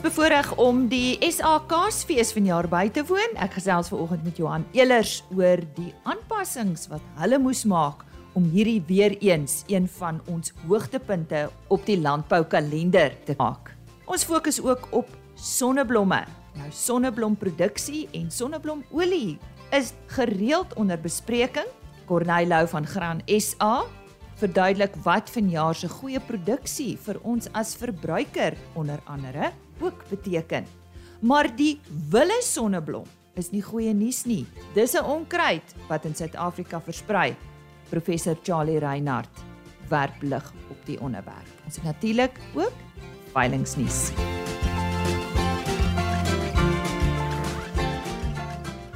is bevoorreg om die SA Kaasfees vanjaar by te woon. Ek gesels vanoggend met Johan Elers oor die aanpassings wat hulle moes maak om hierdie weer eens een van ons hoogtepunte op die landboukalender te maak. Ons fokus ook op sonneblomme. Nou sonneblomproduksie en sonneblomolie is gereeld onder bespreking. Corneil Lou van Gran SA verduidelik wat vanjaar se goeie produksie vir ons as verbruiker onder andere ook beteken. Maar die wille sonneblom is nie goeie nuus nie. Dis 'n onkruid wat in Suid-Afrika versprei. Professor Charlie Reinhardt werp lig op die onderwerp. Ons het natuurlik ook veilingnuus.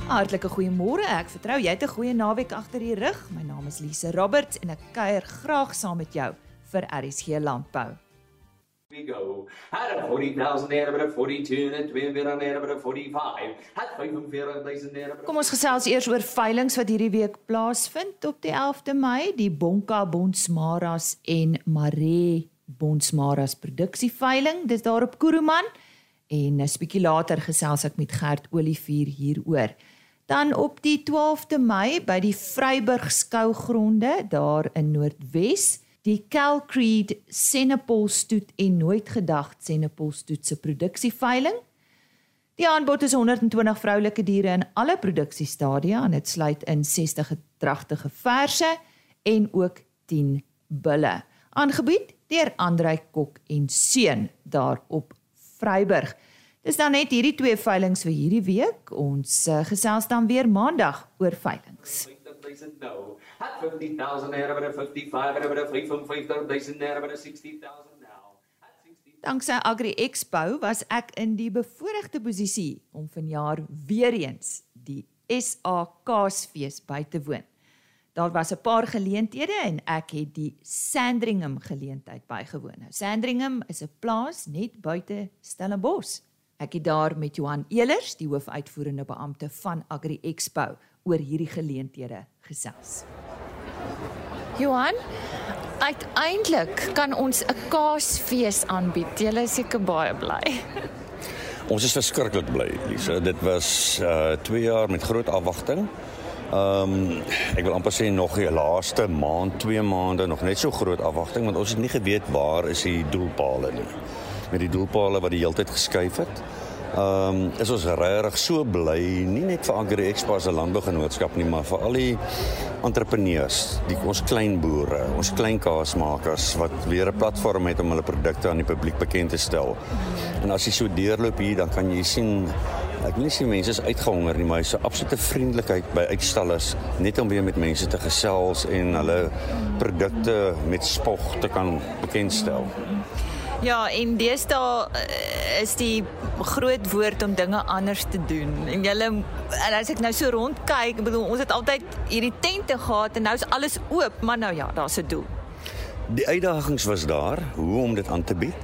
Hartlike goeiemôre. Ek vertrou jy het 'n goeie naweek agter die rug. My naam is Lise Roberts en ek kuier graag saam met jou vir RSG Landbou. We go. Had a 40,000 naira, but a 42 and a 2 bit on naira, but a 45. Had 45,000 naira, Kom ons gesels eers oor veilinge wat hierdie week plaasvind op die 11de Mei, die Bonka Bonsmaras en Mare Bonsmaras produksieveiling. Dis daar op Kuruman en 'n bietjie later gesels ek met Gert Olivier hieroor. Dan op die 12de Mei by die Vryburg skougronde daar in Noordwes, die Cal Creed Senepol stoet en nooit gedagte Senepol stoet se produksieveiling. Die aanbod is 120 vroulike diere in alle produksiestadia en dit sluit in 60 gedragtige verse en ook 10 bulle. Aangebied deur Andrei Kok en seun daar op Vryburg. Dis dan net hierdie twee veilinge vir hierdie week. Ons uh, gesels dan weer maandag oor veilinge. 50,000 no. Had 50,000 naira, a 55 and a bit of 55,000 naira, a 60,000 now. Had 60,000 Danksy Agri Expo was ek in die bevoordeelde posisie om vanjaar weer eens die SA Kaasfees by te woon. Daar was 'n paar geleenthede en ek het die Sandringham geleentheid bygewoon. Nou Sandringham is 'n plaas net buite Stellenbosch. Ek het daar met Johan Elers, die hoofuitvoerende beampte van Agri Expo, oor hierdie geleenthede gesels. Johan, uiteindelik kan ons 'n kaasfees aanbied. Jy is seker baie bly. Ons is verskriklik bly, Lisa. Dit was uh 2 jaar met groot afwagting. Ehm um, ek wil amper sê nog die laaste maand, 2 maande nog net so groot afwagting want ons het nie geweet waar is die doelpale nie. Met die doelpale wat die heeltyd geskuif het. Ehm um, is ons regtig so bly nie net vir Agri Expo 'n landbougenootskap nie, maar vir al die entrepreneurs, die ons klein boere, ons klein kaasmakers wat weer 'n platform het om hulle produkte aan die publiek bekend te stel. En as jy so deurloop hier, dan kan jy sien ek wil nie sê mense is uitgehonger nie, maar hy's so absolute vriendelikheid by uitstallers net om weer met mense te gesels en hulle produkte met spog te kan bekendstel. Ja, en deesdae uh, is die groot woord om dinge anders te doen. En julle as ek nou so rondkyk, ek bedoel ons het altyd hierdie tente gehad en nou is alles oop, maar nou ja, daar's 'n doel. Die uitdagings was daar hoe om dit aan te bied.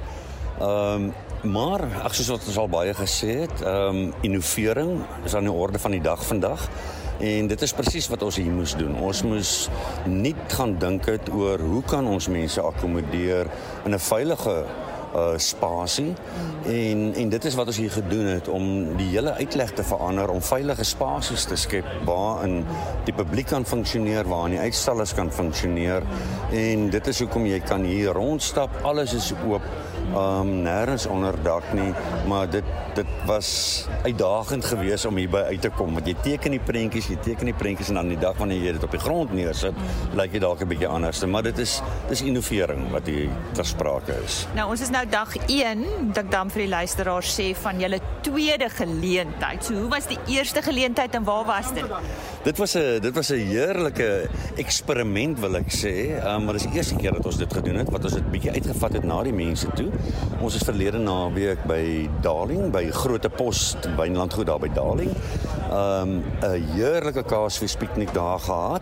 Ehm um, maar ag soos wat ons al baie gesê het, ehm um, innovering is aan die orde van die dag vandag. En dit is presies wat ons hier moes doen. Ons moes nie gaan dink het oor hoe kan ons mense akkommodeer in 'n veilige uh spasie. En en dit is wat ons hier gedoen het om die hele uitleg te verander om veilige spasies te skep waarin die publiek kan funksioneer, waarin die uitstallers kan funksioneer. En dit is hoekom jy kan hier rondstap, alles is oop um nêrens onder dak nie, maar dit dit was uitdagend geweest om hierby uit te kom want jy teken die prentjies, jy teken die prentjies en dan die dag wanneer jy dit op die grond neersit, lyk dit dalk 'n bietjie anders, maar dit is dis innovering wat hier ter sprake is. Nou ons is nou dag 1, moet ek dan vir die luisteraars sê van julle tweede geleentheid. So hoe was die eerste geleentheid en waar was dit? Dit was 'n dit was 'n heerlike eksperiment wil ek sê. Um, maar dis die eerste keer dat ons dit gedoen het wat ons dit bietjie uitgevat het na die mense toe. Ons is verlede naweek by Darling by Grote Pos Wynlandgoed daar by Darling. Um 'n heerlike kaasfees piknik daar gehad.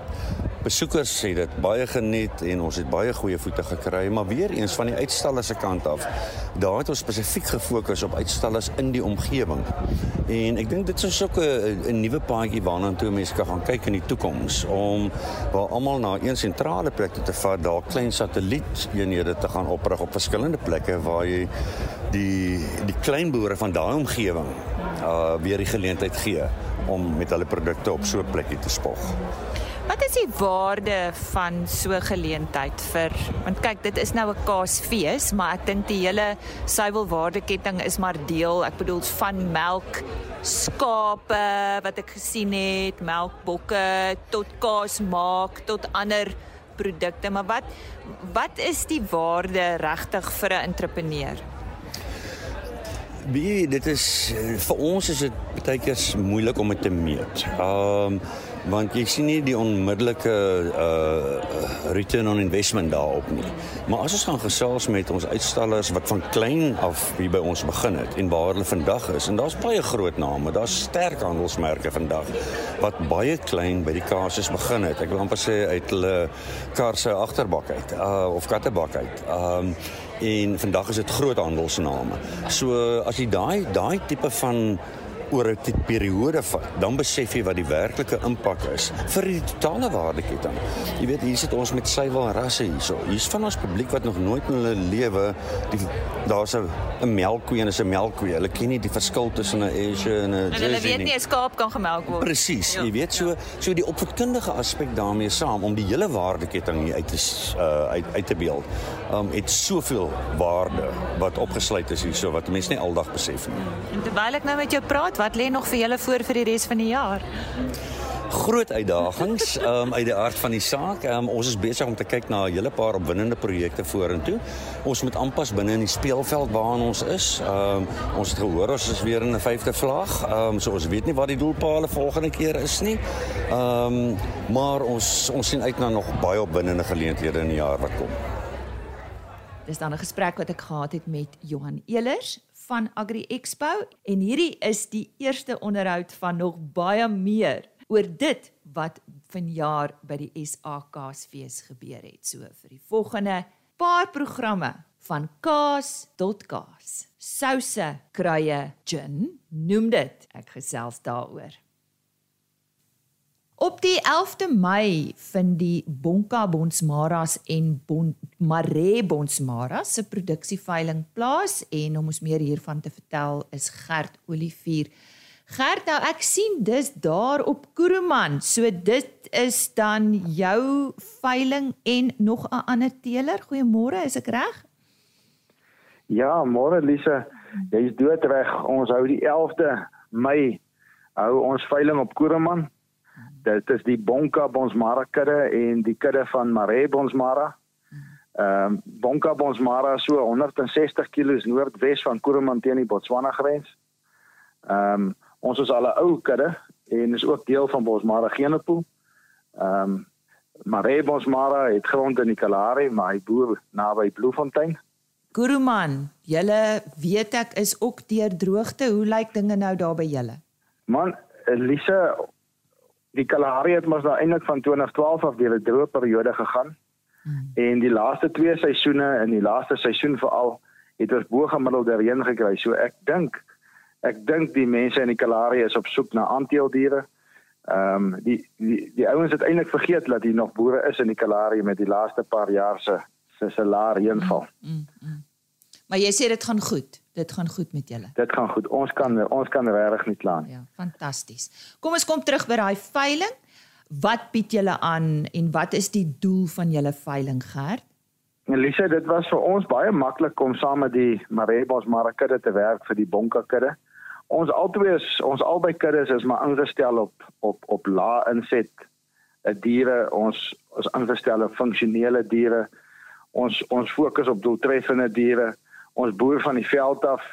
Besoekers het dit baie geniet en ons het baie goeie voete gekry, maar weer eens van die uitstallers se kant af, daar het ons spesifiek gefokus op uitstallers in die omgewing. En ek dink dit is ook 'n nuwe paadjie waarna toe mense kan gaan kyk in die toekoms om waar almal na een sentrale plek te vat, daar klein satellieteenhede te gaan oprig op verskillende plekke waar jy die die klein boere van daai omgewing uh weer die geleentheid gee om met hulle produkte op so 'n plekkie te spog. Wat is die waarde van so 'n geleentheid vir want kyk dit is nou 'n kaasfees, maar ek dink die hele suiwelwaardeketting is maar deel, ek bedoel van melk, skape wat ek gesien het, melkbokke tot kaas maak tot ander produkte, maar wat wat is die waarde regtig vir 'n entrepreneur? Wie dit is vir ons is dit baie keer moeilik om dit te meet. Ehm um, want jy sien nie die onmiddellike uh return on investment daarop nie. Maar as ons gaan gesels met ons uitstallers wat van klein af hier by ons begin het en waar hulle vandag is en daar's baie groot name, daar's sterk handelsmerke vandag wat baie klein by die kasus begin het. Ek wil amper sê uit hulle kar se agterbak uit uh of kattebak uit. Um, en vandag is dit groot handelsname. So as jy daai daai tipe van oor 'n periode vat, dan besef jy wat die werklike impak is vir die totale waardeketting. Jy weet, hier sit ons met suiwel rasse hierso. Hier's van ons publiek wat nog nooit in hulle lewe die daar's 'n melkkoe en 'n melkkoe. Hulle ken nie die verskil tussen 'n Asia en 'n Jersey nie. Hulle weet nie 'n skaap kan gemelk word. Presies. Ja, jy weet so so die opvoedkundige aspek daarmee saam om die hele waardeketting hier uit te uh, uit uit te beeld. Um het soveel waarde wat opgesluit is hierso wat mense nie aldag besef nie. En terwyl ek nou met jou praat, wat lê nog vir julle voor vir die res van die jaar? Groot uitdagings um, uit die aard van die saak. Um, ons is besig om te kyk na 'n hele paar opwindende projekte vorentoe. Ons moet aanpas binne in die speelveld waarin ons is. Um, ons het gehoor ons is weer in 'n vyfde vlag. Um, so ons weet nie wat die doelpale volgende keer is nie. Um, maar ons ons sien uit na nog baie opwindende geleenthede in die jaar wat kom. Dis dan 'n gesprek wat ek gehad het met Johan Elers van Agri Expo en hierdie is die eerste onderhoud van nog baie meer oor dit wat vanjaar by die SAKsfees gebeur het. So vir die volgende paar programme van kaas tot kaas. Souse, kruie, gin, noem dit. Ek gesels daaroor. Op die 11de Mei vind die Bonka Bonsmaras en bon Mare Bonsmaras se produksieveiling plaas en om ons meer hiervan te vertel is Gert Olivier. Gert, nou ek sien dis daar op Kuruman. So dit is dan jou veiling en nog 'n ander teeler. Goeiemôre, is ek reg? Ja, môre Lise. Jy's doodreg. Ons hou die 11de Mei hou ons veiling op Kuruman dit is die Bonka Bonsmara kudde en die kudde van Mare Bonsmara. Ehm um, Bonka Bonsmara so 160 km noordwes van Kuruman-teen die Botswana grens. Ehm um, ons is al 'n ou kudde en is ook deel van Bonsmara Genepool. Ehm um, Mare Bonsmara het grond in die Kalahari, maar hy boer naby Bloemfontein. Kuruman, julle weet ek is ook deur droogte. Hoe lyk dinge nou daar by julle? Man, Elise, die Kalahari het mos nou eintlik van 2012 af deur 'n droë periode gegaan. Hmm. En die laaste twee seisoene en die laaste seisoen veral het ons bo-gemiddelde reën gekry. So ek dink ek dink die mense in die Kalahari is op soek na aanteeldiere. Ehm um, die die, die ouens het eintlik vergeet dat hier nog boere is in die Kalahari met die laaste paar jaar se se se laer reënval. Mm, mm, mm. Maar jy sê dit gaan goed. Dit gaan goed met julle. Dit gaan goed. Ons kan ons kan regtig nie kla nie. Ja, fantasties. Kom ons kom terug by daai veiling. Wat bied julle aan en wat is die doel van julle veiling gerd? Elise, dit was vir ons baie maklik om saam met die Marebos Marakudde te werk vir die Bonka kudde. Ons albei is ons albei kuddes is maar ingestel op op op lae inset 'n diere ons ons ingestel op funksionele diere. Ons ons fokus op doeltreffende diere ons boer van die veld af.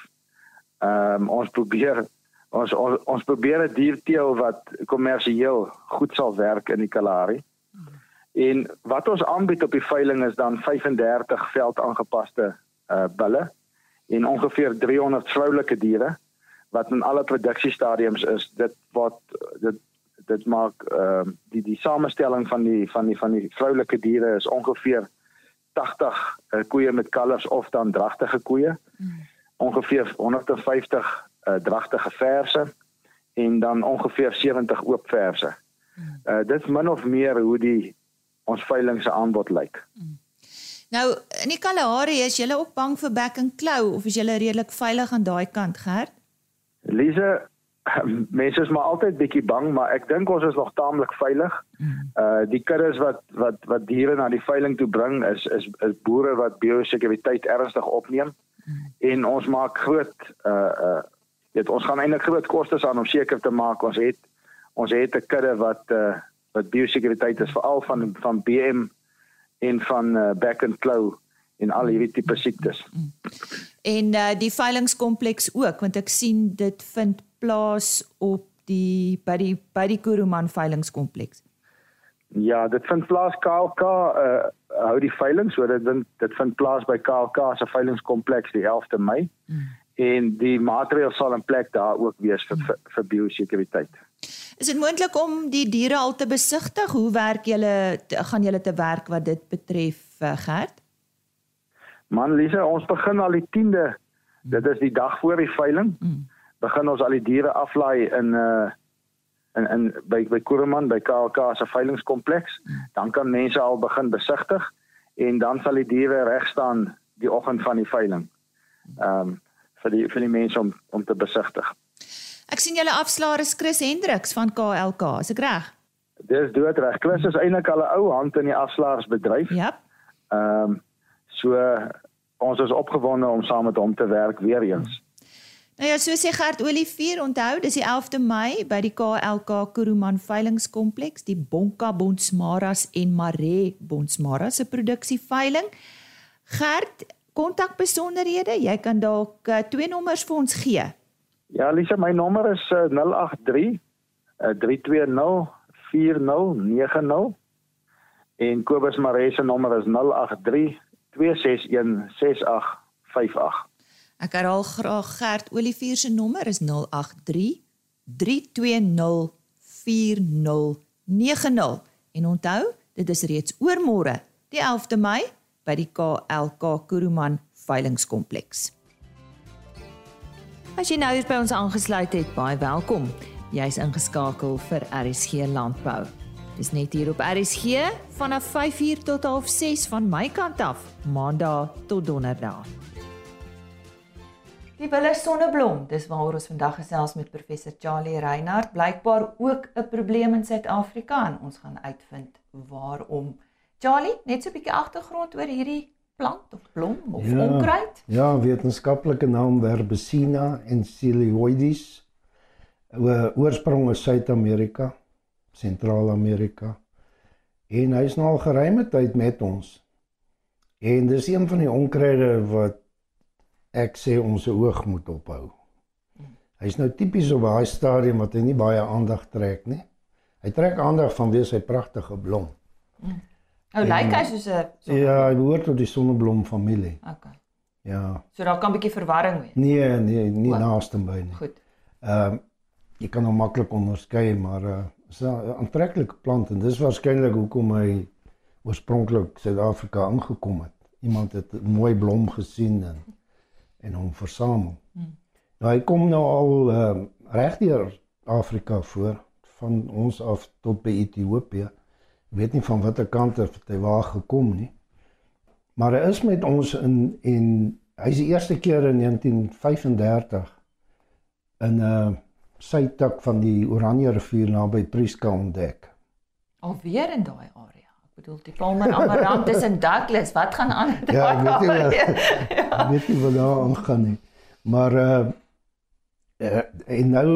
Ehm um, ons probeer ons ons, ons probeer 'n dierteel wat kommersieel goed sal werk in die Kalahari. En wat ons aanbied op die veiling is dan 35 veldaangepaste uh bulle en ongeveer 300 vroulike diere wat in alle produksiestadiums is. Dit wat dit dit maak ehm uh, die die samestelling van die van die van die vroulike diere is ongeveer 80 uh, koeie met kalvers of dan dragtige koeie. Mm. Ongeveer 150 uh, dragtige verse en dan ongeveer 70 oop verse. Mm. Uh, dit is min of meer hoe die ons veiling se aanbod lyk. Mm. Nou in die Kalahari is julle ook bang vir back and claw of is julle redelik veilig aan daai kant gehard? Lise, mense is maar altyd bietjie bang, maar ek dink ons is nog taamlik veilig. Uh die kuddes wat wat wat diere na die veiling toe bring is is is boere wat biosekuriteit ernstig opneem. En ons maak groot uh uh dit ons gaan eintlik groot kostes aan om seker te maak ons het ons het 'n kudde wat uh wat biosekuriteit is veral van van BM en van uh, back and claw en al hierdie tipe siektes. En uh, die veilingskompleks ook want ek sien dit vind plaas op die by die by die Kuruman veilingskompleks. Ja, dit vind plaas KLK uh hou die veiling so dit dit vind plaas by KLK se veilingskompleks die 11de Mei. Mm. En die materiaal sal in plek daar ook wees vir mm. vir, vir biosekuriteit. Is dit moontlik om die diere al te besigtig? Hoe werk julle gaan julle te werk wat dit betref, uh, Gert? Man Lisa, ons begin al die 10de. Dit is die dag voor die veiling. Mm. Begin ons al die diere aflaai in uh in in by by Kuruman by KLK se veilingskompleks. Mm. Dan kan mense al begin besigtig en dan sal die diere reg staan die oggend van die veiling. Ehm um, vir die vir die mense om om te besigtig. Ek sien julle afslaer is Chris Hendriks van KLK, is ek reg? Dis doodreg. Chris is eintlik al 'n ou hand in die afslaersbedryf. Ja. Ehm um, so ons is opgewonde om saam met hom te werk weer eens. Nou ja, so sê Gert Olivier, onthou, dis die 11de Mei by die KLK Kuruman veilingskompleks, die Bonka Bonsmaras en Mare Bonsmaras se produksieveiling. Gert, kontak besonderhede, jy kan dalk uh, twee nommers vir ons gee. Ja, Lisa, my nommer is uh, 083 uh, 320 4090 en Kobus Maree se nommer is 083 261 6858. Ek herhaal graag Gert Olivier se nommer is 083 320 4090 en onthou, dit is reeds oormôre, die 11de Mei by die KLK Kuruman veilingskompleks. As jy nou hier by ons aangesluit het, baie welkom. Jy's ingeskakel vir RSG Landbou. Dis net hier op RSG vanaf 5uur tot 6:30 van my kant af, Maandag tot Donderdag. Die Wille sonneblom, dis waaroor ons vandag gesels met professor Charlie Reinhardt, blykbaar ook 'n probleem in Suid-Afrika en ons gaan uitvind waarom. Charlie, net so 'n bietjie agtergrond oor hierdie plant of blom of ja, onkruid? Ja, wetenskaplike naam Verbicina ensilioides. Oorsprong is Suid-Amerika, Sentraal-Amerika. En hy's nou al geruime tyd met ons. En dis een van die onkruide wat ek sê ons oog moet ophou. Hy's nou tipies op daai stadium wat hy nie baie aandag trek nie. Hy trek aandag vanweë sy pragtige blom. Mm. Ou oh, lyk hy soos 'n Ja, hy behoort tot die sonneblom familie. Okay. Ja. So daar kan 'n bietjie verwarring wees. Nee, nee, nie oh. naaste by nie. Goed. Ehm uh, jy kan hom maklik onderskei, maar uh is 'n aantreklike plant en dis waarskynlik hoekom hy oorspronklik Suid-Afrika aangekom het. Iemand het 'n mooi blom gesien en en hom versamel. Hmm. Nou hy kom nou al uh regdeur Afrika voor van ons af tot by Ethiopië weet nie van watter kant af hy waar gekom nie. Maar hy is met ons in en hy's die eerste keer in 1935 in 'n uh, sytak van die Oranje rivier naby Prieska ontdek. Alweer in daai. Ek bedoel die Palmer Amaranthus en Douglas, wat gaan aan? Ja, weet jy wat? ja. Weet jy wat daar aangaan nie. Maar uh uh, en nou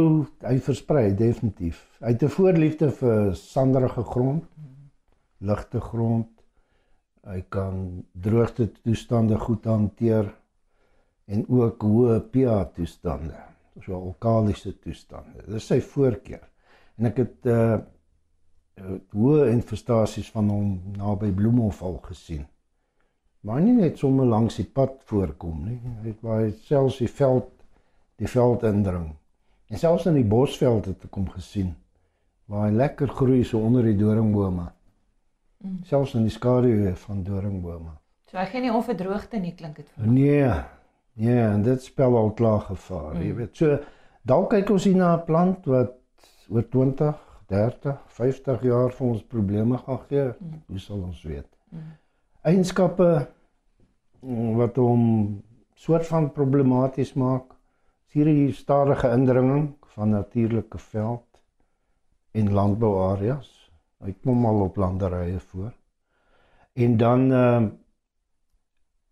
hy versprei definitief. Hy het 'n voorliefde vir sanderige grond ligte grond. Hy kan droogte toestande goed hanteer en ook hoë pH toestande, so alkalisiese toestande. Dis sy voorkeur. En ek het uh hoë infestasies van hom naby Bloemhof gesien. Maar nie net sommer langs die pad voorkom nie. Hy het baie selfs die veld die veld indring. En selfs in die bosveld het ek hom gesien waar hy lekker groei so onder die doringbome. Mm. Selfs in die skadu van doringbome. So hy gee nie om vir droogte nie, klink dit vir my. Nee. Nee, en dit spel al klaar gevaar, mm. jy weet. So dalk kyk ons hier na 'n plant wat oor 20, 30, 50 jaar vir ons probleme gaan gee. Mm. Hoe sal ons weet? Mm. Eienskappe mm, wat hom soort van problematies maak. Is hierdie stadige indringing van natuurlike veld en landbouareas. Hy kom al op landerye voor. En dan ehm uh,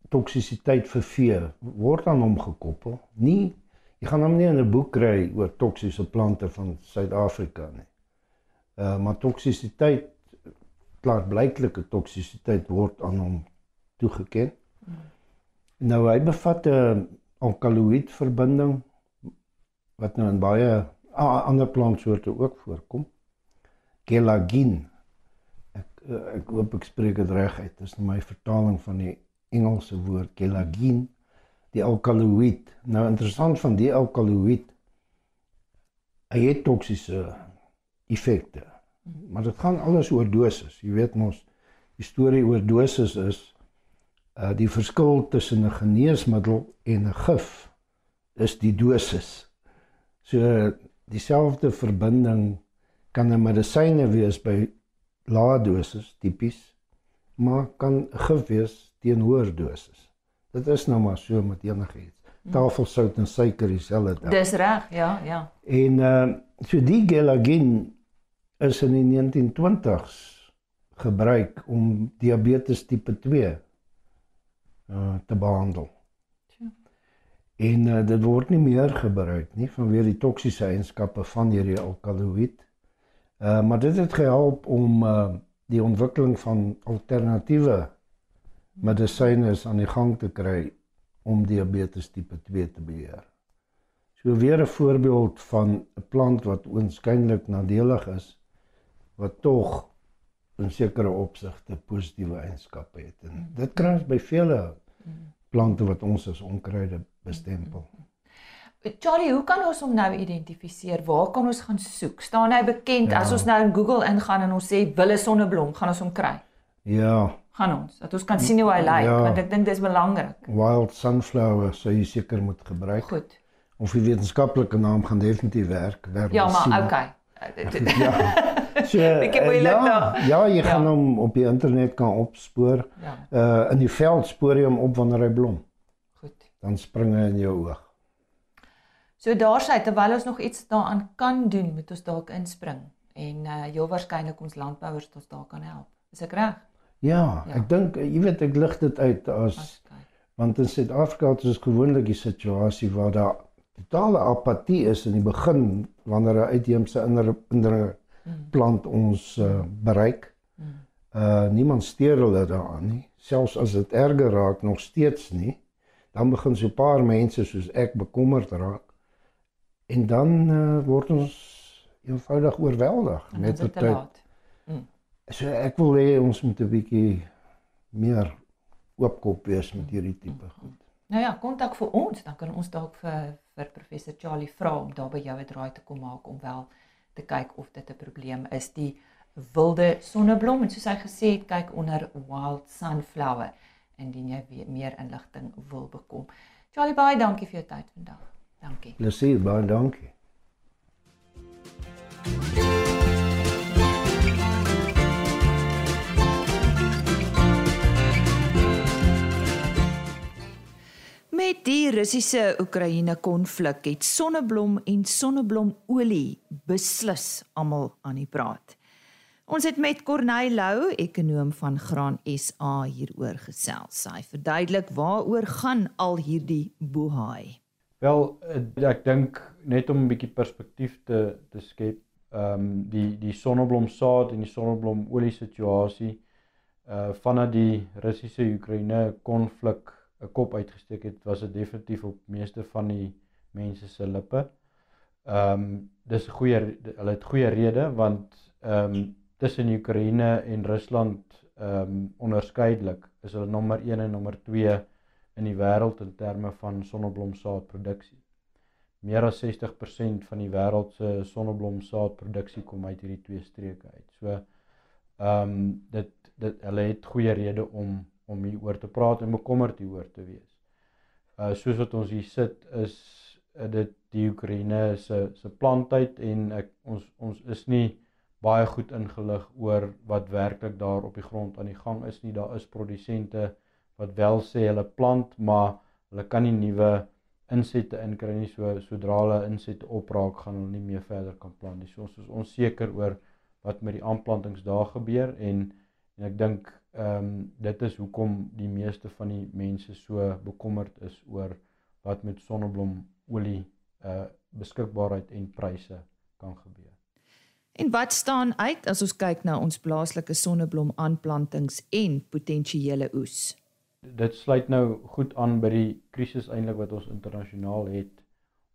toksisiteit vir vee word aan hom gekoppel. Nie jy gaan hom nie in 'n boek kry oor toksiese plante van Suid-Afrika nie. Uh maar toksisiteit klaar blyklike toksisiteit word aan hom toegeken. Nou hy bevat 'n alkaloïd verbinding wat nou in baie ander plantsoorte ook voorkom. Gelagin. Ek ek hoop ek spreek dit reg uit. Dis my vertaling van die Engelse woord gelagin, die alkaloïd. Nou interessant van die alkaloïd. Hy het toksiese effekte. Maar dit gaan alles oor dosis. Jy weet mos die storie oor dosis is uh die verskil tussen 'n geneesmiddel en 'n gif is die dosis. So dieselfde verbinding kan 'n medisyne wees by lae dosis tipies, maar kan gif wees teen hoër dosis. Dit is nou maar so met enigiets. Tafelsout en suiker dieselfde. Dis reg, ja, ja. En uh so die gelagin is in die 1920s gebruik om diabetes tipe 2 uh te behandel. En uh, dit word nie meer gebruik nie vanweë die toksiese eienskappe van hierdie alkaloïd. Uh maar dit het gehelp om uh die ontwikkeling van alternatiewe medisyne aan die gang te kry om diabetes tipe 2 te beheer. So weer 'n voorbeeld van 'n plant wat oënskynlik nadelig is wat tog in sekere opsigte positiewe eienskappe het. En dit kry ons by vele plante wat ons as onkruide bestempel. Charlie, hoe kan ons hom nou identifiseer? Waar kan ons gaan soek? Staan hy bekend ja. as ons nou in Google ingaan en ons sê wille sonneblom, gaan ons hom kry? Ja. Gaan ons dat ons kan sien hoe hy lyk, ja. want ek dink dis belangrik. Wild sunflower sou jy seker moet gebruik. Goed. Of die wetenskaplike naam gaan definitief werk. Ja, maar sien. okay. ja. So, ek uh, ja, ja, jy gaan ja. hom op die internet kan opspoor. Ja. Uh in die veld spoor jy hom op wanneer hy blom dan spring hy in jou oog. So daarsy terwyl ons nog iets daaraan kan doen, moet ons dalk inspring en uh heel waarskynlik ons landbouers tot daar kan help. Is ek reg? Ja, ja, ek dink jy weet ek lig dit uit as okay. want in Suid-Afrika het ons gewoonlik die situasie waar daar totale apatie is in die begin wanneer 'n uitheemse indringer. Plant ons uh, bereik. Uh niemand steur hulle daaraan nie, selfs as dit erger raak nog steeds nie dan begin so 'n paar mense soos ek bekommerd raak. En dan uh, word ons eenvoudig oorweldig met die tyd. Mm. So ek wil hê ons moet 'n bietjie meer oopkop wees met hierdie tipe mm. goed. Nou ja, kontak vir ons, dan kan ons dalk vir vir professor Charlie vra om daar by jou 'n draai te kom maak om wel te kyk of dit 'n probleem is die wilde sonneblom en soos hy gesê het kyk onder wild sunflower indien jy meer inligting wil bekom. Charlie baie dankie vir jou tyd vandag. Dankie. Plesier, baie dankie. Met die Russiese Oekraïne konflik het sonneblom en sonneblomolie beslis almal aan die praat. Ons het met Corneil Lou, ekonom van Graan SA hieroor gesels. Hy verduidelik waaroor gaan al hierdie bohaai. Wel, ek dink net om 'n bietjie perspektief te te skep, ehm um, die die sonneblomsaad en die sonneblomolie situasie uh vanaf die Russiese Oekraïne konflik 'n kop uitgesteek het, was dit definitief op meeste van die mense se lippe. Ehm um, dis 'n goeie hulle het goeie rede want ehm um, tussen Oekraïne en Rusland ehm um, onderskeidelik is hulle nommer 1 en nommer 2 in die wêreld in terme van sonneblomsaadproduksie. meer as 60% van die wêreld se sonneblomsaadproduksie kom uit hierdie twee streke uit. So ehm um, dit dit hulle het goeie rede om om hieroor te praat en bekommerd hieroor te wees. Uh soos wat ons hier sit is uh, dit die Oekraïne se se plantyd en ek ons ons is nie baie goed ingelig oor wat werklik daar op die grond aan die gang is nie. Daar is produsente wat wel sê hulle plant, maar hulle kan nie nuwe insette inkry nie. So sodra hulle insette opraak, gaan hulle nie meer verder kan plant nie. So ons is onseker oor wat met die aanplantings daar gebeur en en ek dink ehm um, dit is hoekom die meeste van die mense so bekommerd is oor wat met sonneblomolie uh beskikbaarheid en pryse kan gebeur. En wat staan uit as ons kyk na ons plaaslike sonneblom aanplantings en potensiële oes? dit sluit nou goed aan by die krisis eintlik wat ons internasionaal het.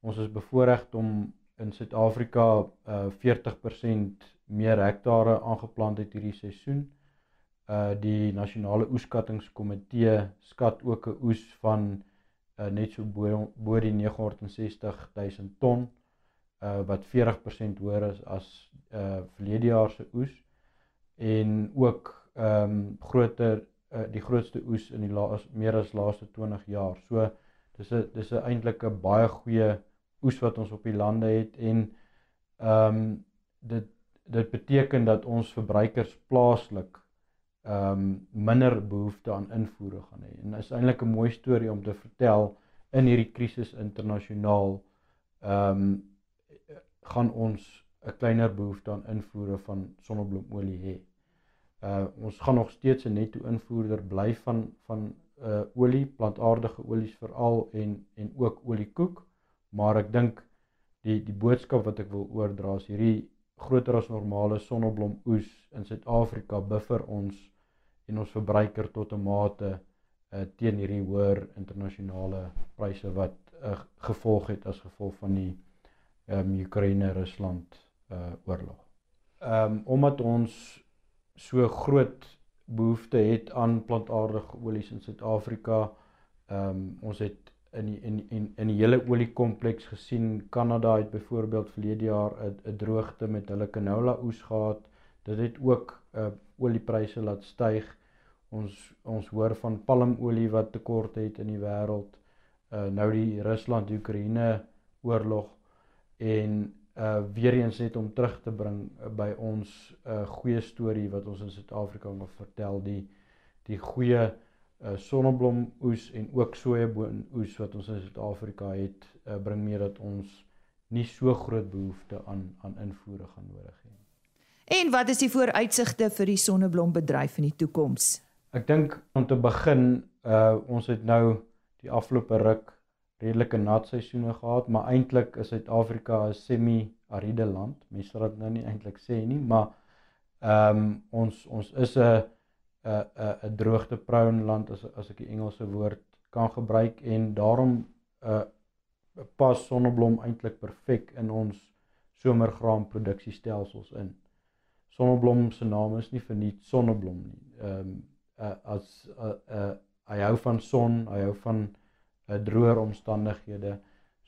Ons is bevoorreg om in Suid-Afrika uh 40% meer hektare aangeplant het hierdie seisoen. Uh die nasionale oeskattingskomitee skat ook 'n oes van uh net so bo, bo die 960 000 ton uh wat 40% hoër is as uh verlede jaar se oes en ook ehm um, groter uh, die grootste oes in die laas meer as laaste 20 jaar. So dis 'n dis 'n eintlik 'n baie goeie oes wat ons op die lande het en ehm um, dit dit beteken dat ons verbruikers plaaslik ehm um, minder behoefte aan invoere gaan hê. En is eintlik 'n mooi storie om te vertel in hierdie krisis internasionaal ehm um, gaan ons 'n kleiner behoefte aan invoere van sonnebloemolie hê. Uh ons gaan nog steeds 'n netto invoerder bly van van uh olie, plantaardige olies veral en en ook oliekoek, maar ek dink die die boodskap wat ek wil oordra is hierdie groter as normale sonneblomoes in Suid-Afrika buffer ons en ons verbruiker tot 'n mate uh teen hierdie hoër internasionale pryse wat 'n uh, gevolg het as gevolg van die ehm um, Oekraïne-Rusland uh oorlog. Ehm um, omdat ons so groot behoefte het aan plantaardige olies in Suid-Afrika. Ehm um, ons het in die, in in in die hele oliekompleks gesien Kanada het byvoorbeeld verlede jaar 'n 'n droogte met hulle canola oes gehad. Dit het ook uh oliepryse laat styg. Ons ons hoor van palmolie wat tekort het in die wêreld. Uh nou die Rusland-Oekraïne oorlog en uh weer eens net om terug te bring uh, by ons uh goeie storie wat ons in Suid-Afrika wil vertel die die goeie uh sonneblom oes en ook sojaboon oes wat ons in Suid-Afrika het uh, bring meer dat ons nie so groot behoefte aan aan invoere gaan nodig hê. En wat is die vooruitsigte vir die sonneblombedryf in die toekoms? Ek dink om te begin uh ons het nou die afgelope ruk redelike nat seisoene gehad, maar eintlik is Suid-Afrika 'n semi-ariede land. Mense sal dit nou nie eintlik sê nie, maar ehm um, ons ons is 'n 'n 'n droogte-prone land as as ek die Engelse woord kan gebruik en daarom 'n uh, pas sonneblom eintlik perfek in ons somergraanproduksiestelsels in. Sonneblom se naam is nie vir niks sonneblom nie. Ehm um, uh, as uh, uh, hy hou van son, hy hou van 'n droër omstandighede.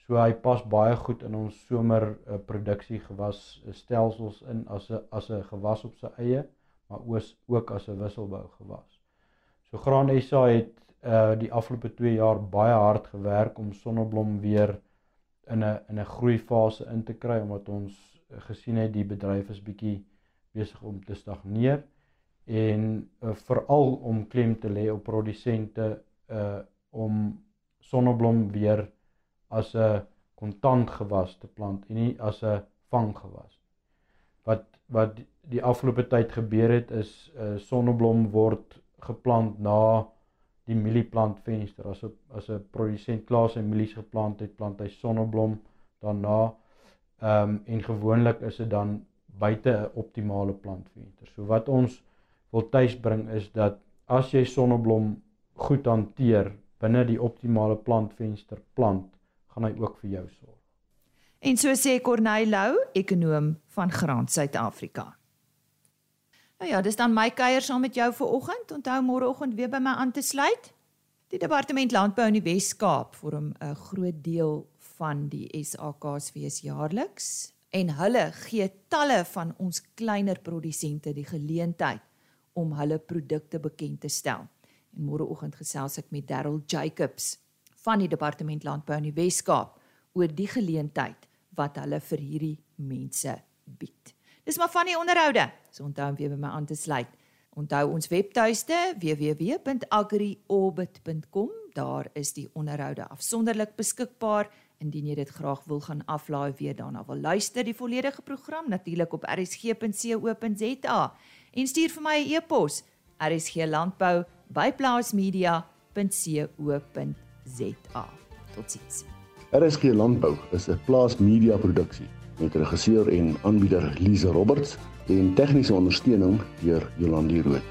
So hy pas baie goed in ons somer uh, produksie gewas stelsels in as 'n as 'n gewas op sy eie, maar oos, ook as 'n wisselbou gewas. So Graan SA het uh die afgelope 2 jaar baie hard gewerk om sonneblom weer in 'n in 'n groei fase in te kry omdat ons gesien het die bedryf is bietjie besig om te stagneer en uh, veral om klem te lê op produsente uh om sonneblom weer as 'n kontant gewas te plant en nie as 'n vanggewas. Wat wat die afgelope tyd gebeur het is uh, sonneblom word geplant na die mielieplandvenster. As 'n as 'n produsent klaar sy mielies geplant het, plant hy sonneblom daarna. Ehm um, en gewoonlik is dit dan buite 'n optimale plantvenster. So wat ons wil tuisbring is dat as jy sonneblom goed hanteer, binne die optimale plantvenster plant, gaan hy ook vir jou sorg. En so sê Corneil Lou, ekonom van Graan Suid-Afrika. Nou ja, dis dan my kuier saam met jou vir oggend. Onthou môreoggend weer by my aan te sluit. Die departement landbou in die Wes-Kaap vorm 'n groot deel van die SAKSV jaarliks en hulle gee talle van ons kleiner produsente die geleentheid om hulle produkte bekend te stel. En môreoggend gesels ek met Darryl Jacobs van die Departement Landbou in die Wes-Kaap oor die geleentheid wat hulle vir hierdie mense bied. Dis maar van die onderhoude. So onthou om weer by my aan te sluit. Onthou ons webtuiste www.agriorbit.com. Daar is die onderhoude afsonderlik beskikbaar indien jy dit graag wil gaan aflaai weer daarna wil luister die volledige program natuurlik op rsg.co.za en stuur vir my 'n e e-pos rsglandbou@plaasmedia.co.za totsiens. RSG Landbou is 'n plaas media produksie met regisseur en aanbieder Lize Roberts en tegniese ondersteuning deur Jolande Rooi